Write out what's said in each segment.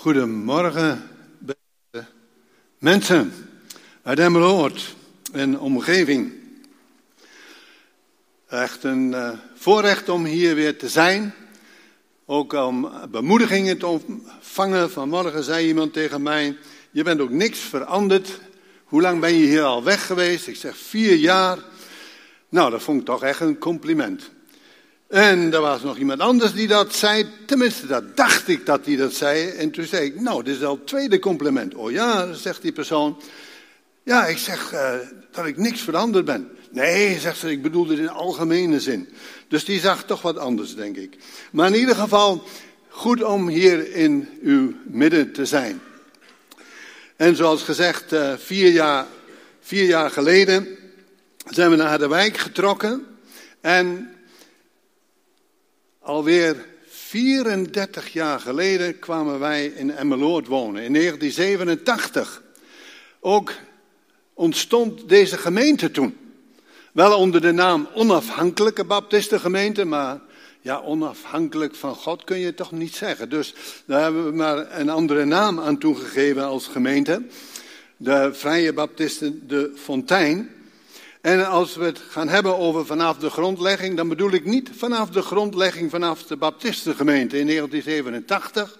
Goedemorgen, beste mensen uit Emmeloord en omgeving. Echt een uh, voorrecht om hier weer te zijn. Ook om bemoedigingen te ontvangen. Vanmorgen zei iemand tegen mij: Je bent ook niks veranderd. Hoe lang ben je hier al weg geweest? Ik zeg vier jaar. Nou, dat vond ik toch echt een compliment. En er was nog iemand anders die dat zei. Tenminste, dat dacht ik dat hij dat zei. En toen zei ik, nou, dit is al het tweede compliment. Oh ja, zegt die persoon. Ja, ik zeg uh, dat ik niks veranderd ben. Nee, zegt ze, ik bedoelde het in algemene zin. Dus die zag toch wat anders, denk ik. Maar in ieder geval, goed om hier in uw midden te zijn. En zoals gezegd, uh, vier, jaar, vier jaar geleden zijn we naar de wijk getrokken. En Alweer 34 jaar geleden kwamen wij in Emmeloord wonen, in 1987. Ook ontstond deze gemeente toen. Wel onder de naam Onafhankelijke Baptistengemeente, maar ja, onafhankelijk van God kun je toch niet zeggen. Dus daar hebben we maar een andere naam aan toegegeven als gemeente. De Vrije Baptisten de Fontein. En als we het gaan hebben over vanaf de grondlegging, dan bedoel ik niet vanaf de grondlegging vanaf de Baptistengemeente in 1987,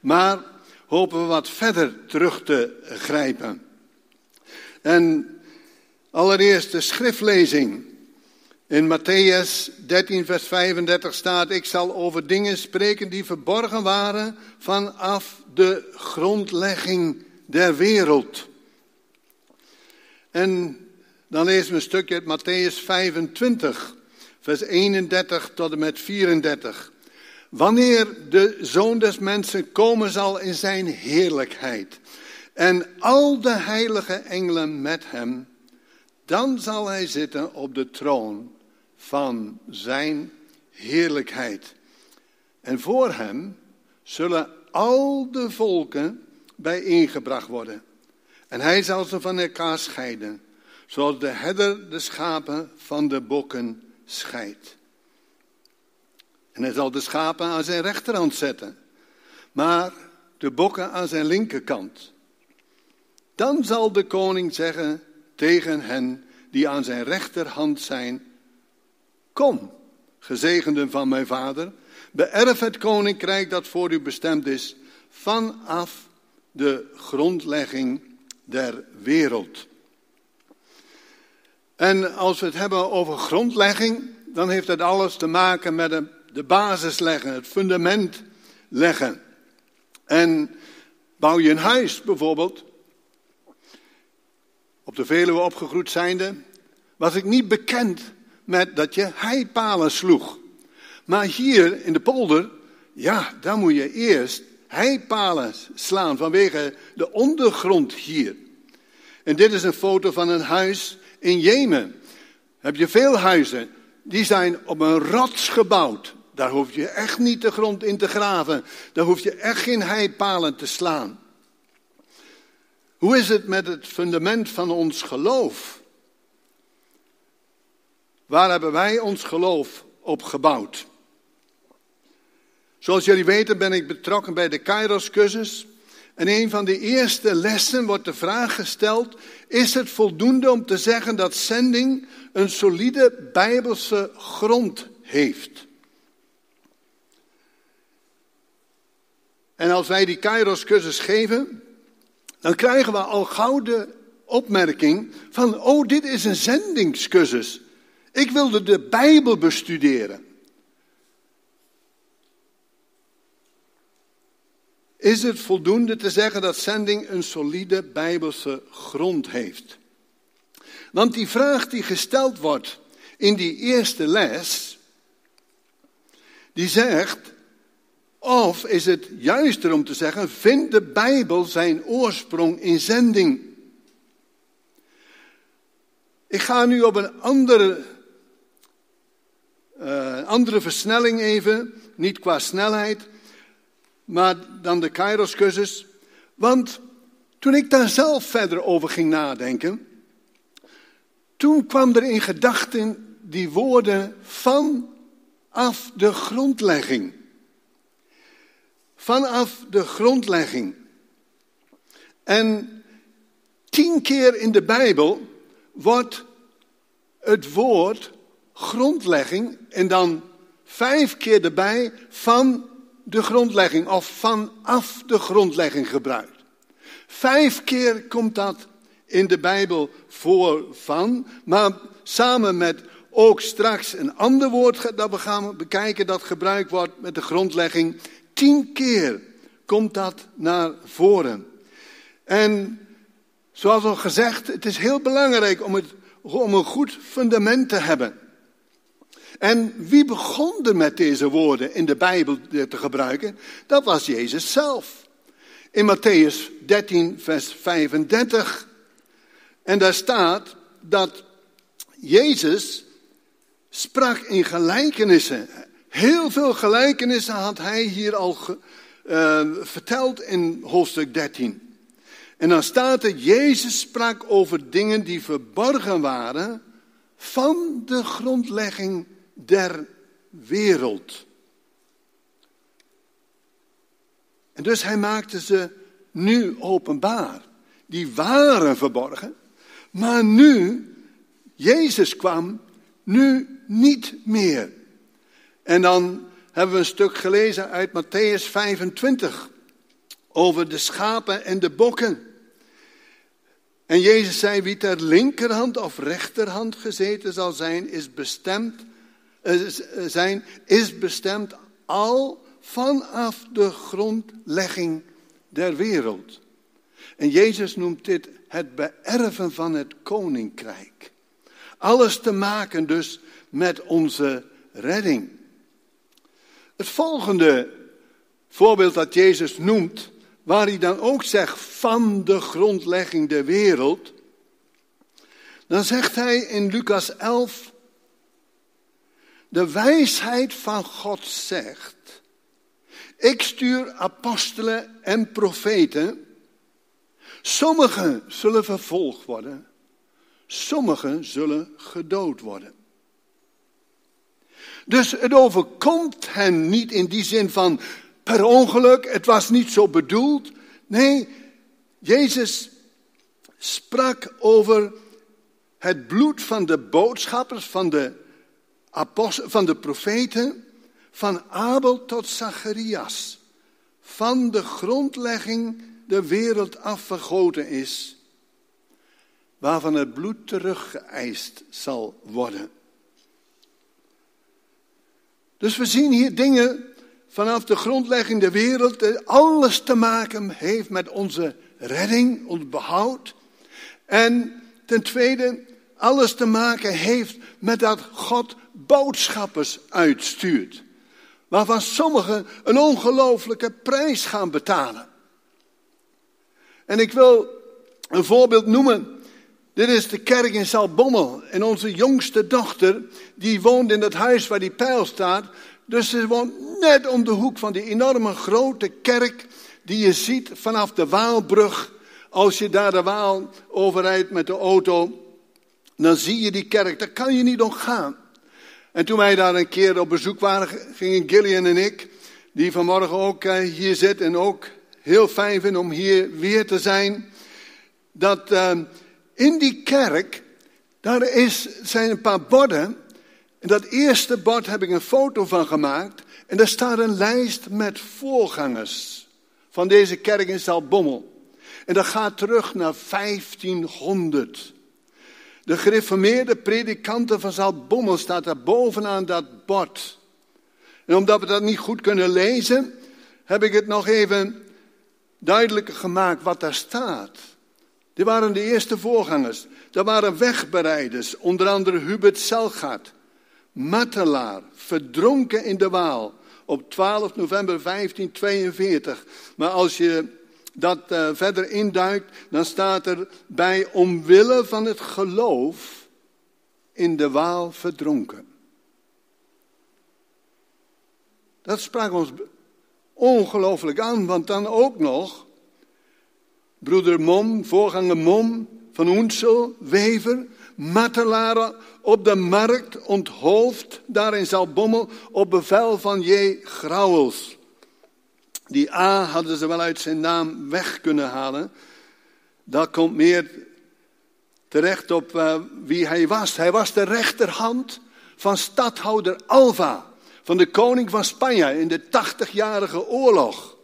maar hopen we wat verder terug te grijpen. En allereerst de schriftlezing. In Matthäus 13, vers 35 staat: Ik zal over dingen spreken die verborgen waren vanaf de grondlegging der wereld. En dan lezen we een stukje uit Matthäus 25, vers 31 tot en met 34. Wanneer de zoon des mensen komen zal in zijn heerlijkheid en al de heilige engelen met hem, dan zal hij zitten op de troon van zijn heerlijkheid. En voor hem zullen al de volken bijeengebracht worden. En hij zal ze van elkaar scheiden zoals de herder de schapen van de bokken scheidt. En hij zal de schapen aan zijn rechterhand zetten, maar de bokken aan zijn linkerkant. Dan zal de koning zeggen tegen hen die aan zijn rechterhand zijn: Kom, gezegenden van mijn vader, beërf het koninkrijk dat voor u bestemd is vanaf de grondlegging der wereld. En als we het hebben over grondlegging, dan heeft het alles te maken met de basis leggen, het fundament leggen. En bouw je een huis bijvoorbeeld, op de Veluwe opgegroeid zijnde, was ik niet bekend met dat je heipalen sloeg. Maar hier in de polder, ja, daar moet je eerst heipalen slaan vanwege de ondergrond hier. En dit is een foto van een huis in Jemen heb je veel huizen, die zijn op een rots gebouwd. Daar hoef je echt niet de grond in te graven. Daar hoef je echt geen heipalen te slaan. Hoe is het met het fundament van ons geloof? Waar hebben wij ons geloof op gebouwd? Zoals jullie weten ben ik betrokken bij de Kairos-cursus. En een van de eerste lessen wordt de vraag gesteld: is het voldoende om te zeggen dat zending een solide bijbelse grond heeft? En als wij die Kairos-cursus geven, dan krijgen we al gauw de opmerking van: oh, dit is een zendingscursus. Ik wilde de Bijbel bestuderen. Is het voldoende te zeggen dat zending een solide bijbelse grond heeft? Want die vraag die gesteld wordt in die eerste les, die zegt, of is het juister om te zeggen, vindt de Bijbel zijn oorsprong in zending? Ik ga nu op een andere, uh, andere versnelling even, niet qua snelheid, maar dan de Kairos-cursus. Want toen ik daar zelf verder over ging nadenken, toen kwam er in gedachten die woorden vanaf de grondlegging. vanaf de grondlegging. En tien keer in de Bijbel wordt het woord grondlegging en dan vijf keer erbij van de grondlegging of vanaf de grondlegging gebruikt. Vijf keer komt dat in de Bijbel voor van, maar samen met ook straks een ander woord dat we gaan bekijken dat gebruikt wordt met de grondlegging. Tien keer komt dat naar voren. En zoals al gezegd, het is heel belangrijk om, het, om een goed fundament te hebben. En wie begon er met deze woorden in de Bijbel te gebruiken? Dat was Jezus zelf. In Matthäus 13, vers 35. En daar staat dat Jezus sprak in gelijkenissen. Heel veel gelijkenissen had hij hier al uh, verteld in hoofdstuk 13. En dan staat er, Jezus sprak over dingen die verborgen waren van de grondlegging der wereld. En dus hij maakte ze nu openbaar. Die waren verborgen, maar nu, Jezus kwam, nu niet meer. En dan hebben we een stuk gelezen uit Matthäus 25 over de schapen en de bokken. En Jezus zei, wie ter linkerhand of rechterhand gezeten zal zijn, is bestemd, zijn, is bestemd al vanaf de grondlegging der wereld. En Jezus noemt dit het beërven van het koninkrijk. Alles te maken dus met onze redding. Het volgende voorbeeld dat Jezus noemt, waar hij dan ook zegt van de grondlegging der wereld, dan zegt hij in Lucas 11, de wijsheid van God zegt, ik stuur apostelen en profeten, sommigen zullen vervolgd worden, sommigen zullen gedood worden. Dus het overkomt hen niet in die zin van per ongeluk, het was niet zo bedoeld. Nee, Jezus sprak over het bloed van de boodschappers, van de, van de profeten, van Abel tot Zacharias, van de grondlegging de wereld afvergoten is, waarvan het bloed teruggeëist zal worden. Dus we zien hier dingen vanaf de grondlegging der wereld, dat alles te maken heeft met onze redding, ons behoud. En ten tweede, alles te maken heeft met dat God boodschappers uitstuurt. Waarvan sommigen een ongelooflijke prijs gaan betalen. En ik wil een voorbeeld noemen. Dit is de kerk in Zalbommel. En onze jongste dochter, die woont in het huis waar die pijl staat. Dus ze woont net om de hoek van die enorme grote kerk die je ziet vanaf de Waalbrug. Als je daar de Waal overrijdt met de auto, dan zie je die kerk. Daar kan je niet omgaan. En toen wij daar een keer op bezoek waren, gingen Gillian en ik, die vanmorgen ook eh, hier zit en ook heel fijn vinden om hier weer te zijn, dat uh, in die kerk, daar is, zijn een paar borden. En dat eerste bord heb ik een foto van gemaakt. En daar staat een lijst met voorgangers van deze kerk in Zalbommel. En dat gaat terug naar 1500. De gereformeerde predikanten van Zalbommel staat daar bovenaan dat bord. En omdat we dat niet goed kunnen lezen, heb ik het nog even duidelijker gemaakt wat daar staat. Die waren de eerste voorgangers. Dat waren wegbereiders, onder andere Hubert Selgaard, Mattelaar, verdronken in de Waal op 12 november 1542. Maar als je dat uh, verder induikt, dan staat er bij omwille van het geloof in de Waal verdronken. Dat sprak ons ongelooflijk aan, want dan ook nog broeder Mom, voorganger Mom van Oensel, wever, mattelaren op de markt, onthoofd daar in Zalbommel op bevel van J. Grauwels. Die A hadden ze wel uit zijn naam weg kunnen halen. Dat komt meer terecht op uh, wie hij was. Hij was de rechterhand van stadhouder Alva, van de koning van Spanje in de 80-jarige oorlog.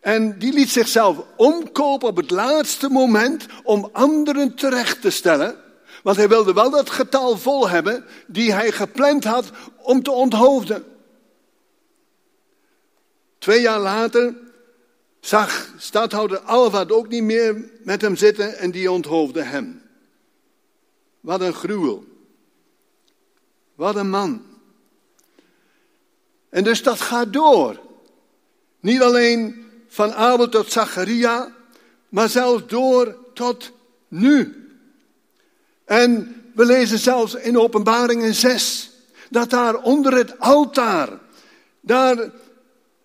En die liet zichzelf omkopen op het laatste moment om anderen terecht te stellen. Want hij wilde wel dat getal vol hebben die hij gepland had om te onthoofden. Twee jaar later zag stadhouder Alva ook niet meer met hem zitten en die onthoofde hem. Wat een gruwel. Wat een man. En dus dat gaat door. Niet alleen van Abel tot Zacharia, maar zelfs door tot nu. En we lezen zelfs in Openbaringen 6 dat daar onder het altaar, daar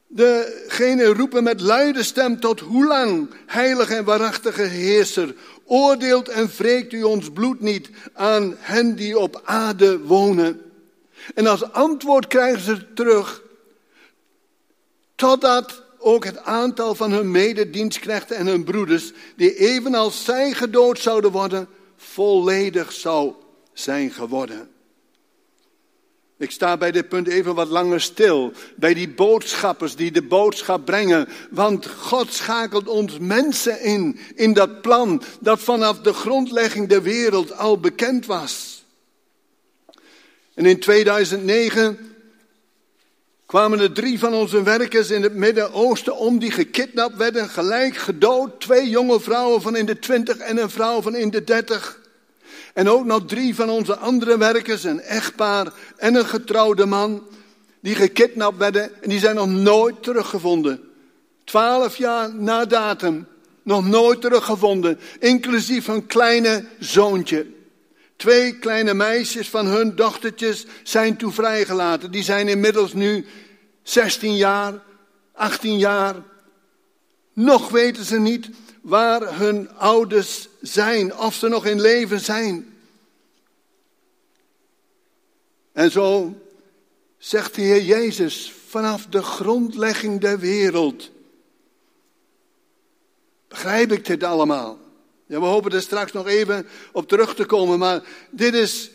degene roepen met luide stem tot hoe lang, heilige en waarachtige heerser, oordeelt en wreekt u ons bloed niet aan hen die op aarde wonen. En als antwoord krijgen ze terug, totdat ook het aantal van hun mededienstknechten en hun broeders, die evenals zij gedood zouden worden, volledig zou zijn geworden. Ik sta bij dit punt even wat langer stil. Bij die boodschappers die de boodschap brengen. Want God schakelt ons mensen in. In dat plan dat vanaf de grondlegging der wereld al bekend was. En in 2009 kwamen er drie van onze werkers in het Midden-Oosten om die gekidnapt werden, gelijk gedood. Twee jonge vrouwen van in de twintig en een vrouw van in de dertig. En ook nog drie van onze andere werkers, een echtpaar en een getrouwde man, die gekidnapt werden en die zijn nog nooit teruggevonden. Twaalf jaar na datum, nog nooit teruggevonden, inclusief een kleine zoontje. Twee kleine meisjes van hun dochtertjes zijn toe vrijgelaten. Die zijn inmiddels nu 16 jaar, 18 jaar. Nog weten ze niet waar hun ouders zijn, of ze nog in leven zijn. En zo zegt de Heer Jezus vanaf de grondlegging der wereld. Begrijp ik dit allemaal? Ja, we hopen er straks nog even op terug te komen, maar dit is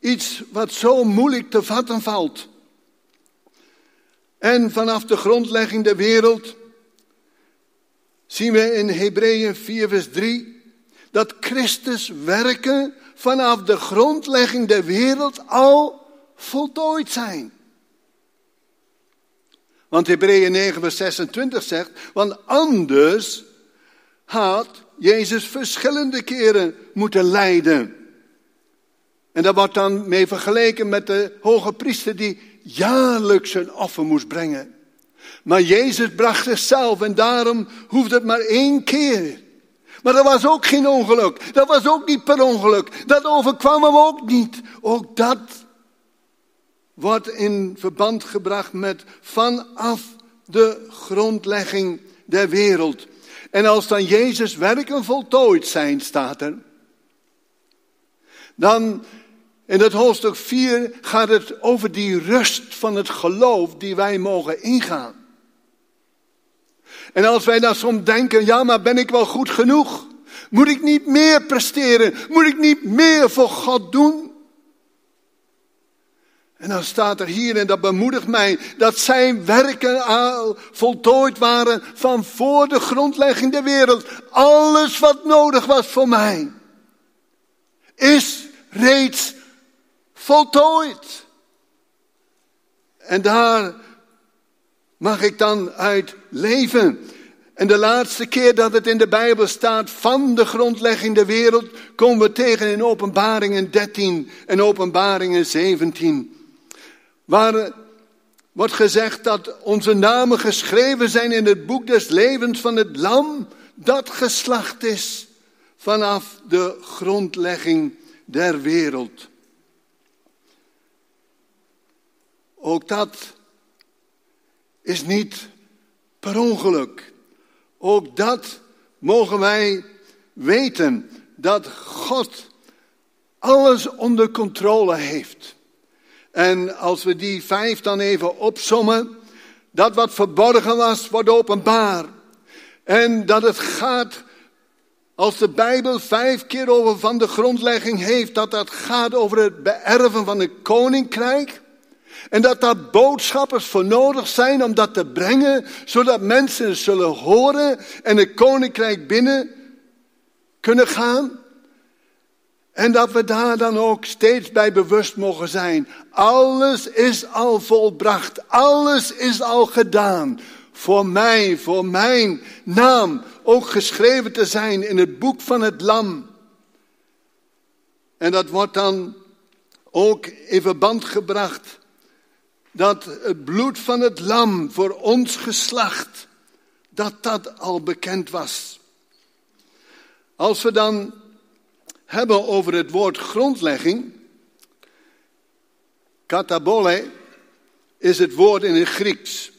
iets wat zo moeilijk te vatten valt. En vanaf de grondlegging der wereld zien we in Hebreeën 4, vers 3 dat Christus werken vanaf de grondlegging der wereld al voltooid zijn. Want Hebreeën 9, vers 26 zegt, want anders had Jezus verschillende keren moeten lijden. En dat wordt dan mee vergeleken met de hoge priester die jaarlijks een offer moest brengen. Maar Jezus bracht zichzelf en daarom hoeft het maar één keer. Maar dat was ook geen ongeluk. Dat was ook niet per ongeluk. Dat overkwam hem ook niet. Ook dat wordt in verband gebracht met vanaf de grondlegging der wereld. En als dan Jezus werken voltooid zijn, staat er, dan in het hoofdstuk 4 gaat het over die rust van het geloof die wij mogen ingaan. En als wij dan soms denken, ja, maar ben ik wel goed genoeg? Moet ik niet meer presteren? Moet ik niet meer voor God doen? En dan staat er hier, en dat bemoedigt mij, dat zijn werken al voltooid waren van voor de grondlegging der wereld. Alles wat nodig was voor mij, is reeds voltooid. En daar mag ik dan uit leven. En de laatste keer dat het in de Bijbel staat van de grondlegging der wereld, komen we tegen in Openbaringen 13 en Openbaringen 17. Waar wordt gezegd dat onze namen geschreven zijn in het boek des levens van het lam dat geslacht is vanaf de grondlegging der wereld. Ook dat is niet per ongeluk. Ook dat mogen wij weten dat God alles onder controle heeft. En als we die vijf dan even opsommen, Dat wat verborgen was, wordt openbaar. En dat het gaat, als de Bijbel vijf keer over van de grondlegging heeft, dat dat gaat over het beërven van een koninkrijk. En dat daar boodschappers voor nodig zijn om dat te brengen, zodat mensen zullen horen en het koninkrijk binnen kunnen gaan. En dat we daar dan ook steeds bij bewust mogen zijn. Alles is al volbracht. Alles is al gedaan. Voor mij, voor mijn naam. Ook geschreven te zijn in het boek van het Lam. En dat wordt dan ook in verband gebracht. Dat het bloed van het Lam voor ons geslacht. Dat dat al bekend was. Als we dan hebben over het woord grondlegging. Katabole is het woord in het Grieks.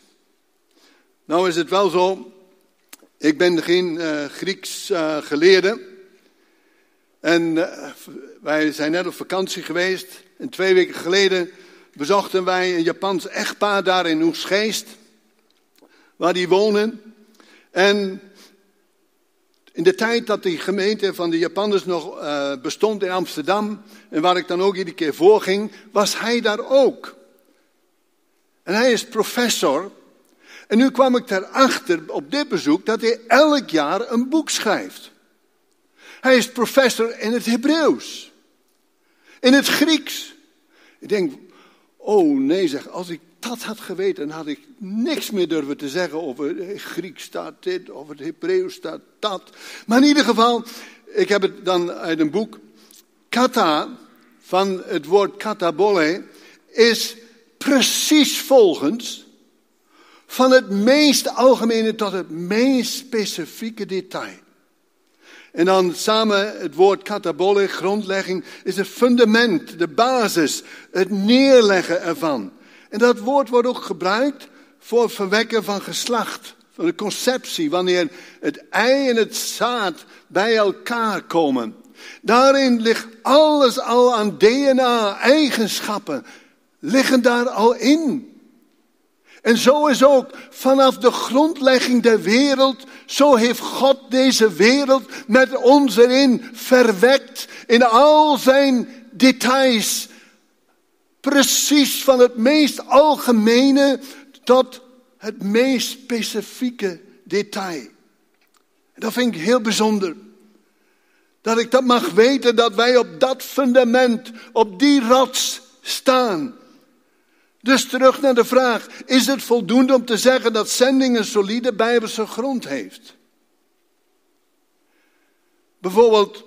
Nou is het wel zo, ik ben geen uh, Grieks uh, geleerde. En uh, wij zijn net op vakantie geweest. En twee weken geleden bezochten wij een Japans echtpaar daar in Oesgeest. Waar die wonen. En in de tijd dat die gemeente van de Japanners nog uh, bestond in Amsterdam, en waar ik dan ook iedere keer voor ging, was hij daar ook. En hij is professor. En nu kwam ik erachter op dit bezoek dat hij elk jaar een boek schrijft. Hij is professor in het Hebreeuws. In het Grieks. Ik denk, oh nee zeg, als ik dat had geweten, had ik niks meer durven te zeggen over het Grieks staat dit, of het Hebreeuws staat dat. Maar in ieder geval, ik heb het dan uit een boek. Kata, van het woord katabole, is precies volgens van het meest algemene tot het meest specifieke detail. En dan samen het woord katabole, grondlegging, is het fundament, de basis, het neerleggen ervan. En dat woord wordt ook gebruikt voor het verwekken van geslacht, van de conceptie, wanneer het ei en het zaad bij elkaar komen. Daarin ligt alles al aan DNA-eigenschappen, liggen daar al in. En zo is ook vanaf de grondlegging der wereld, zo heeft God deze wereld met ons erin verwekt in al zijn details Precies van het meest algemene tot het meest specifieke detail. Dat vind ik heel bijzonder. Dat ik dat mag weten, dat wij op dat fundament, op die rots staan. Dus terug naar de vraag, is het voldoende om te zeggen dat zending een solide bijbelse grond heeft? Bijvoorbeeld,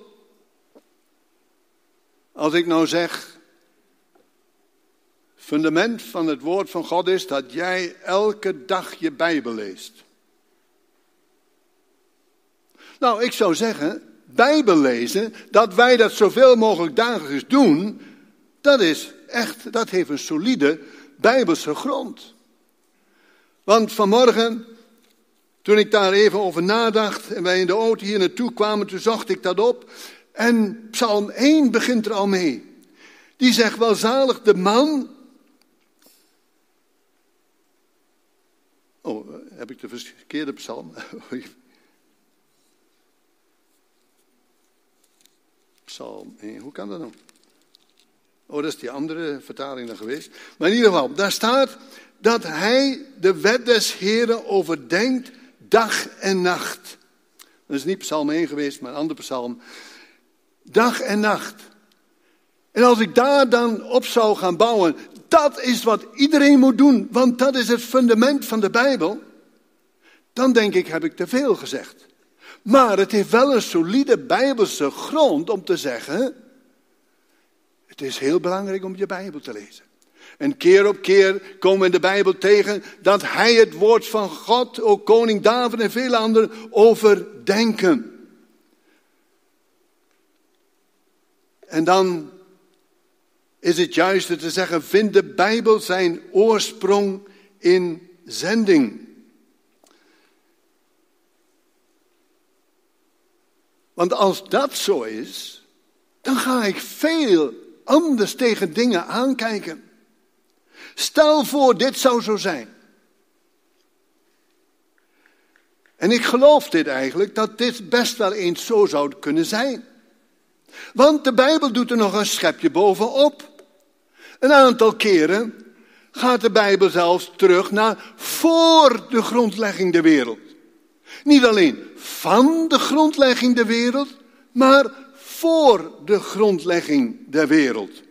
als ik nou zeg, fundament van het woord van God is dat jij elke dag je Bijbel leest. Nou, ik zou zeggen, Bijbel lezen, dat wij dat zoveel mogelijk dagelijks doen, dat is echt, dat heeft een solide Bijbelse grond. Want vanmorgen, toen ik daar even over nadacht en wij in de auto hier naartoe kwamen, toen zocht ik dat op. En Psalm 1 begint er al mee. Die zegt wel zalig de man Oh, heb ik de verkeerde psalm? psalm 1, hoe kan dat nou? Oh, dat is die andere vertaling dan geweest. Maar in ieder geval, daar staat dat hij de wet des Heren overdenkt dag en nacht. Dat is niet psalm 1 geweest, maar een andere psalm. Dag en nacht. En als ik daar dan op zou gaan bouwen, dat is wat iedereen moet doen, want dat is het fundament van de Bijbel, dan denk ik, heb ik te veel gezegd. Maar het heeft wel een solide Bijbelse grond om te zeggen, het is heel belangrijk om je Bijbel te lezen. En keer op keer komen we in de Bijbel tegen dat hij het woord van God, ook koning David en vele anderen, overdenken. En dan is het juiste te zeggen, vindt de Bijbel zijn oorsprong in zending. Want als dat zo is, dan ga ik veel anders tegen dingen aankijken. Stel voor, dit zou zo zijn. En ik geloof dit eigenlijk, dat dit best wel eens zo zou kunnen zijn. Want de Bijbel doet er nog een schepje bovenop. Een aantal keren gaat de Bijbel zelfs terug naar voor de grondlegging der wereld. Niet alleen van de grondlegging der wereld, maar voor de grondlegging der wereld.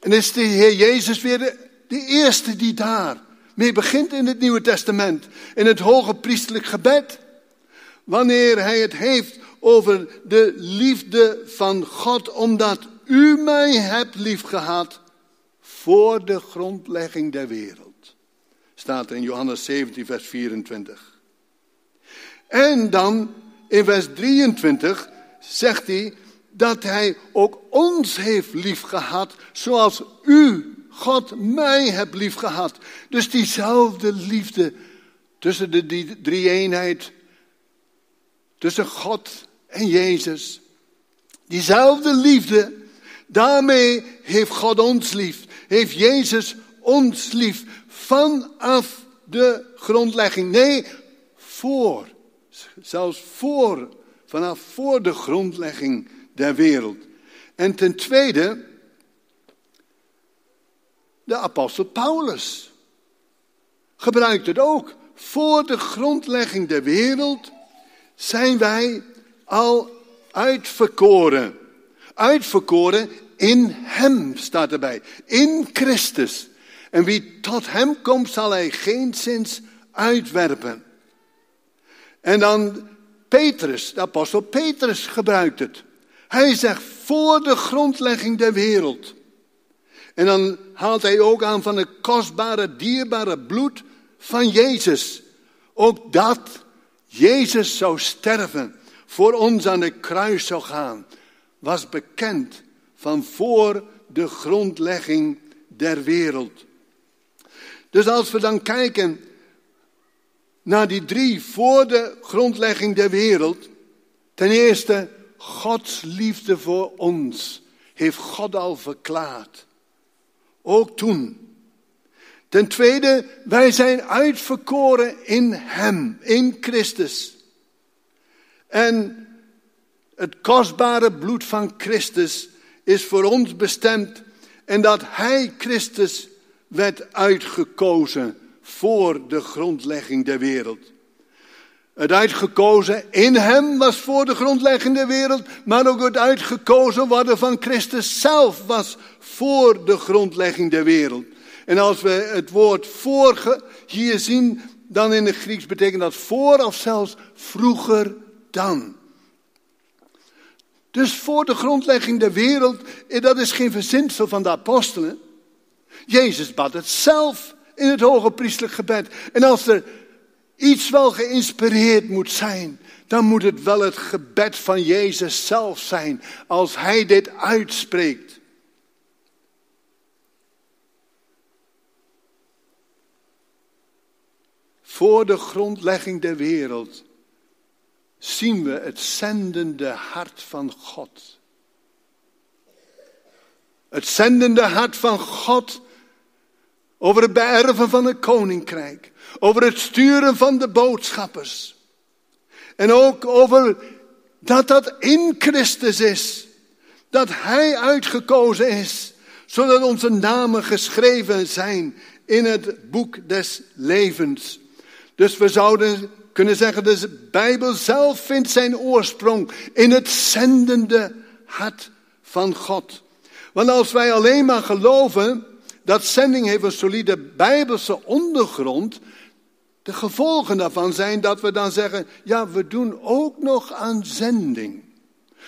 En is de Heer Jezus weer de, eerste die daar mee begint in het Nieuwe Testament, in het hoge priestelijk gebed. Wanneer hij het heeft over de liefde van God, omdat u mij hebt liefgehad voor de grondlegging der wereld. Staat in Johannes 17, vers 24. En dan in vers 23 zegt hij dat hij ook ons heeft liefgehad zoals u, God, mij hebt liefgehad. Dus diezelfde liefde tussen de drie-eenheid, tussen God en Jezus. Diezelfde liefde, daarmee heeft God ons lief, heeft Jezus ons lief vanaf de grondlegging. Nee, voor, zelfs voor, vanaf voor de grondlegging der wereld. En ten tweede, de apostel Paulus gebruikt het ook. Voor de grondlegging der wereld zijn wij al uitverkoren. Uitverkoren in Hem staat erbij. In Christus. En wie tot Hem komt, zal Hij geen zins uitwerpen. En dan Petrus, de apostel Petrus gebruikt het. Hij zegt voor de grondlegging der wereld. En dan haalt hij ook aan van het kostbare, dierbare bloed van Jezus. Ook dat Jezus zou sterven, voor ons aan de kruis zou gaan, was bekend van voor de grondlegging der wereld. Dus als we dan kijken naar die drie voor de grondlegging der wereld, ten eerste Gods liefde voor ons heeft God al verklaard. Ook toen. Ten tweede, wij zijn uitverkoren in Hem, in Christus. En het kostbare bloed van Christus is voor ons bestemd en dat Hij, Christus, werd uitgekozen voor de grondlegging der wereld. Het uitgekozen in hem was voor de grondleggende wereld, maar ook het uitgekozen worden van Christus zelf was voor de grondlegging der wereld. En als we het woord voor hier zien, dan in het Grieks betekent dat voor of zelfs vroeger dan. Dus voor de grondlegging der wereld, dat is geen verzinsel van de apostelen. Jezus bad het zelf in het hoge priestelijk gebed. En als er iets wel geïnspireerd moet zijn, dan moet het wel het gebed van Jezus zelf zijn, als Hij dit uitspreekt. Voor de grondlegging der wereld zien we het zendende hart van God. Het zendende hart van God over het beërven van het koninkrijk. Over het sturen van de boodschappers. En ook over dat dat in Christus is. Dat Hij uitgekozen is. Zodat onze namen geschreven zijn in het boek des levens. Dus we zouden kunnen zeggen, de Bijbel zelf vindt zijn oorsprong in het zendende hart van God. Want als wij alleen maar geloven dat zending heeft een solide bijbelse ondergrond. De gevolgen daarvan zijn dat we dan zeggen, ja, we doen ook nog aan zending.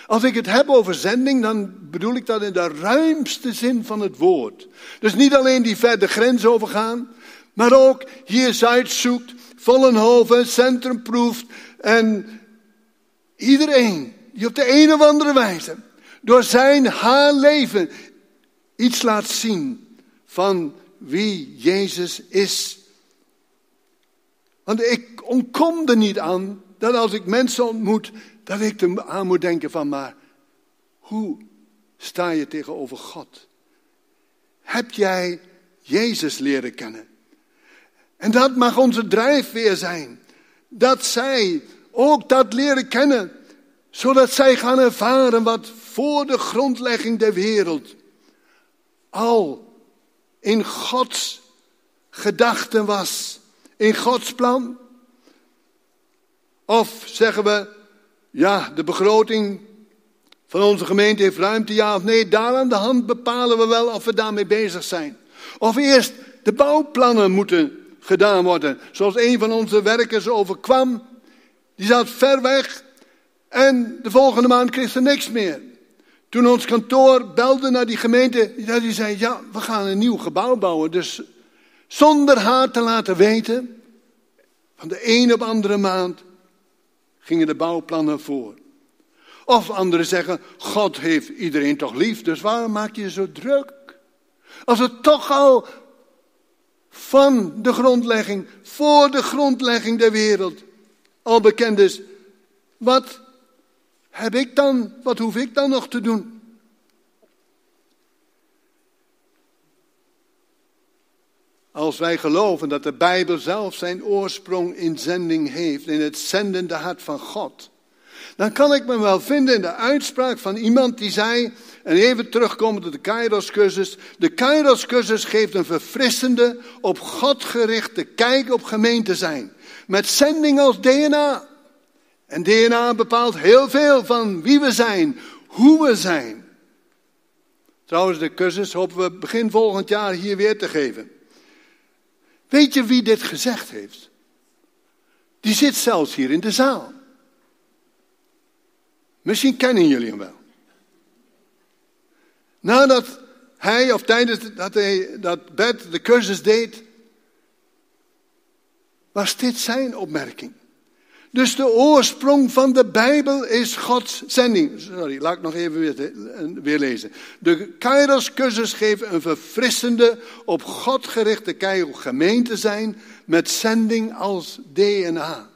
Als ik het heb over zending, dan bedoel ik dat in de ruimste zin van het woord. Dus niet alleen die verder grens overgaan, maar ook hier Zuid zoekt, Vollenhoven, Centrum proeft en iedereen die op de een of andere wijze door zijn haar leven iets laat zien van wie Jezus is. Want ik ontkom er niet aan dat als ik mensen ontmoet, dat ik er aan moet denken van, maar hoe sta je tegenover God? Heb jij Jezus leren kennen? En dat mag onze drijfveer zijn. Dat zij ook dat leren kennen, zodat zij gaan ervaren wat voor de grondlegging der wereld al in Gods gedachten was, in Gods plan. Of zeggen we, ja, de begroting van onze gemeente heeft ruimte, ja of nee. Daar aan de hand bepalen we wel of we daarmee bezig zijn. Of eerst de bouwplannen moeten gedaan worden. Zoals een van onze werkers overkwam. Die zat ver weg en de volgende maand kreeg ze niks meer. Toen ons kantoor belde naar die gemeente, die zei, ja, we gaan een nieuw gebouw bouwen. Dus zonder haar te laten weten, van de een op andere maand gingen de bouwplannen voor. Of anderen zeggen, God heeft iedereen toch lief, dus waarom maak je je zo druk? Als het toch al van de grondlegging, voor de grondlegging der wereld, al bekend is, wat heb ik dan, wat hoef ik dan nog te doen? Als wij geloven dat de Bijbel zelf zijn oorsprong in zending heeft, in het zendende hart van God, dan kan ik me wel vinden in de uitspraak van iemand die zei, en even terugkomen tot de Kairos-cursus, de Kairos-cursus geeft een verfrissende, op God gerichte kijk op gemeente zijn, met zending als DNA. En DNA bepaalt heel veel van wie we zijn, hoe we zijn. Trouwens, de cursus hopen we begin volgend jaar hier weer te geven. Weet je wie dit gezegd heeft? Die zit zelfs hier in de zaal. Misschien kennen jullie hem wel. Nadat hij, of tijdens dat, hij, dat Bert de cursus deed, was dit zijn opmerking. Dus de oorsprong van de Bijbel is Gods zending. Sorry, laat ik nog even weer, weer lezen. De Kairos-cursus geeft een verfrissende, op God gerichte kijk gemeente zijn met zending als DNA.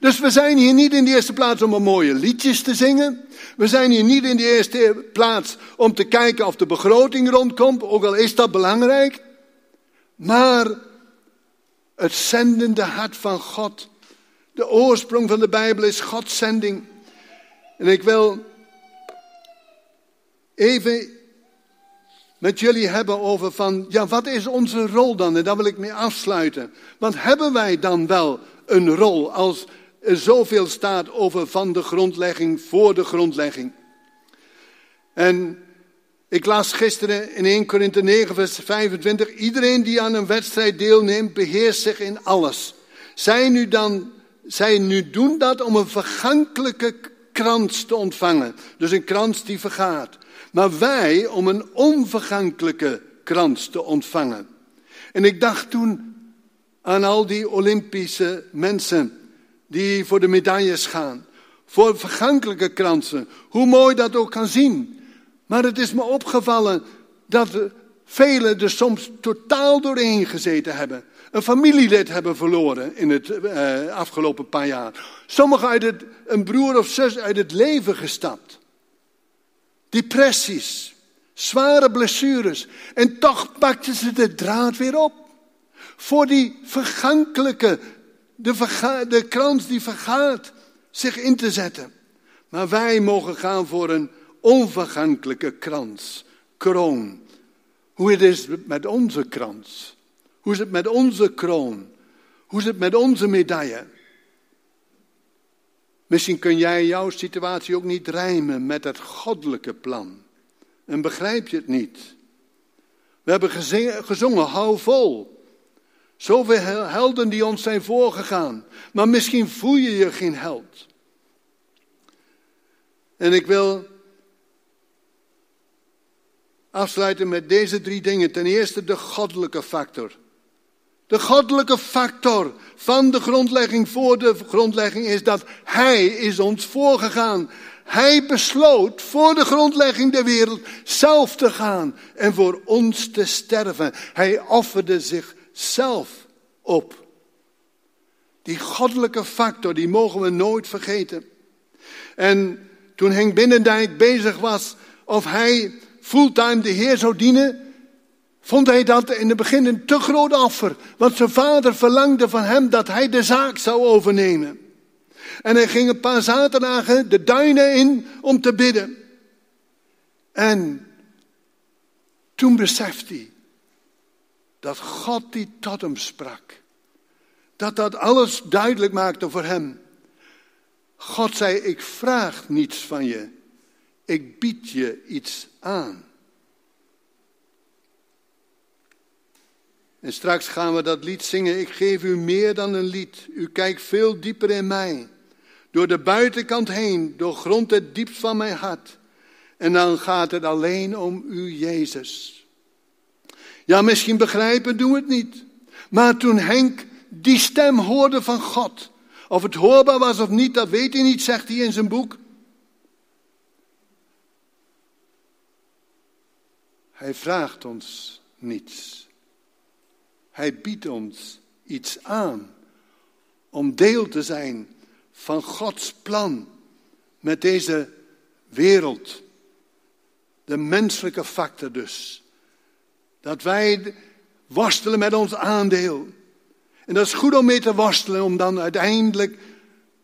Dus we zijn hier niet in de eerste plaats om een mooie liedjes te zingen. We zijn hier niet in de eerste plaats om te kijken of de begroting rondkomt, ook al is dat belangrijk. Maar het zendende hart van God de oorsprong van de Bijbel is Gods zending. En ik wil even met jullie hebben over van, ja, wat is onze rol dan? En daar wil ik mee afsluiten. Want hebben wij dan wel een rol als er zoveel staat over van de grondlegging voor de grondlegging? En ik las gisteren in 1 Korinthe 9, vers 25, iedereen die aan een wedstrijd deelneemt, beheerst zich in alles. Zij nu dan zij nu doen dat om een vergankelijke krans te ontvangen. Dus een krans die vergaat. Maar wij om een onvergankelijke krans te ontvangen. En ik dacht toen aan al die Olympische mensen die voor de medailles gaan. Voor vergankelijke kransen. Hoe mooi dat ook kan zien. Maar het is me opgevallen dat velen er soms totaal doorheen gezeten hebben een familielid hebben verloren in het uh, afgelopen paar jaar. Sommigen uit het, een broer of zus uit het leven gestapt. Depressies, zware blessures. En toch pakten ze de draad weer op. Voor die vergankelijke, de, verga, de krans die vergaat, zich in te zetten. Maar wij mogen gaan voor een onvergankelijke krans, kroon. Hoe het is met onze krans. Hoe is het met onze kroon? Hoe is het met onze medaille? Misschien kun jij jouw situatie ook niet rijmen met het goddelijke plan. En begrijp je het niet? We hebben gezongen, hou vol. Zoveel helden die ons zijn voorgegaan. Maar misschien voel je je geen held. En ik wil afsluiten met deze drie dingen. Ten eerste de goddelijke factor. De goddelijke factor van de grondlegging voor de grondlegging is dat Hij is ons voorgegaan. Hij besloot voor de grondlegging der wereld zelf te gaan en voor ons te sterven. Hij offerde zichzelf op. Die goddelijke factor, die mogen we nooit vergeten. En toen Henk Binnendijk bezig was of hij fulltime de Heer zou dienen, vond hij dat in het begin een te groot offer. Want zijn vader verlangde van hem dat hij de zaak zou overnemen. En hij ging een paar zaterdagen de duinen in om te bidden. En toen besefte hij dat God die tot hem sprak. Dat dat alles duidelijk maakte voor hem. God zei, ik vraag niets van je. Ik bied je iets aan. En straks gaan we dat lied zingen. Ik geef u meer dan een lied. U kijkt veel dieper in mij. Door de buitenkant heen, doorgrond het diepst van mijn hart. En dan gaat het alleen om u, Jezus. Ja, misschien begrijpen doen we het niet. Maar toen Henk die stem hoorde van God, of het hoorbaar was of niet, dat weet hij niet, zegt hij in zijn boek. Hij vraagt ons niets. Hij biedt ons iets aan om deel te zijn van Gods plan met deze wereld. De menselijke factor dus. Dat wij worstelen met ons aandeel. En dat is goed om mee te worstelen, om dan uiteindelijk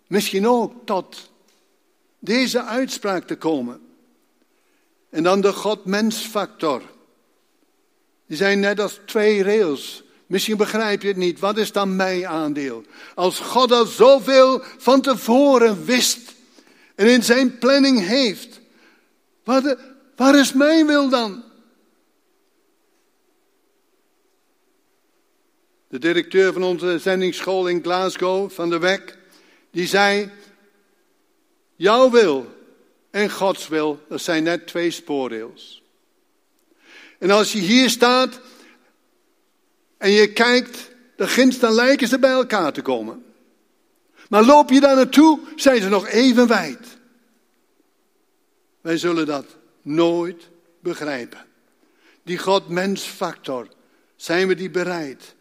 misschien ook tot deze uitspraak te komen. En dan de God-mens-factor. Die zijn net als twee rails. Misschien begrijp je het niet. Wat is dan mijn aandeel? Als God al zoveel van tevoren wist en in zijn planning heeft, wat, waar is mijn wil dan? De directeur van onze zendingsschool in Glasgow, van de WEC, die zei: Jouw wil en Gods wil, dat zijn net twee spoorrails. En als je hier staat en je kijkt, dan ginds, dan lijken ze bij elkaar te komen. Maar loop je daar naartoe, zijn ze nog even wijd. Wij zullen dat nooit begrijpen. Die God-mens factor, zijn we die bereid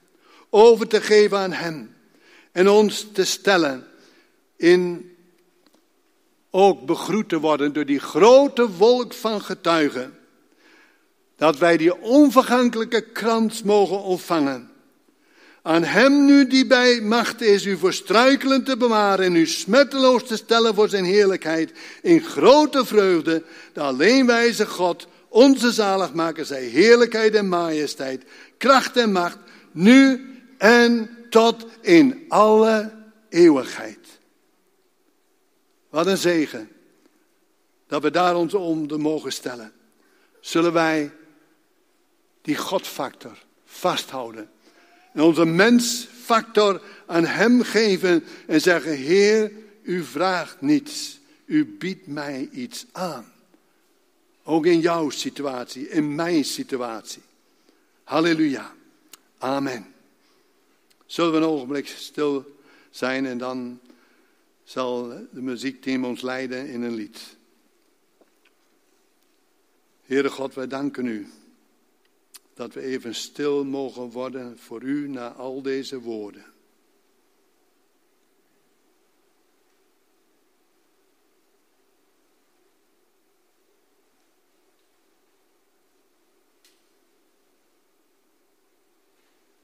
over te geven aan Hem en ons te stellen in ook begroet te worden door die grote wolk van getuigen. Dat wij die onvergankelijke krans mogen ontvangen. Aan hem nu die bij macht is u voor struikelen te bewaren en u smetteloos te stellen voor zijn heerlijkheid. In grote vreugde, de alleen wijze God, onze zaligmaker, zij heerlijkheid en majesteit, kracht en macht, nu en tot in alle eeuwigheid. Wat een zegen dat we daar ons om mogen stellen. Zullen wij die Godfactor vasthouden en onze mensfactor aan Hem geven en zeggen, Heer, u vraagt niets, u biedt mij iets aan. Ook in jouw situatie, in mijn situatie. Halleluja. Amen. Zullen we een ogenblik stil zijn en dan zal de muziekteam ons leiden in een lied. Heere God, wij danken u dat we even stil mogen worden voor u na al deze woorden.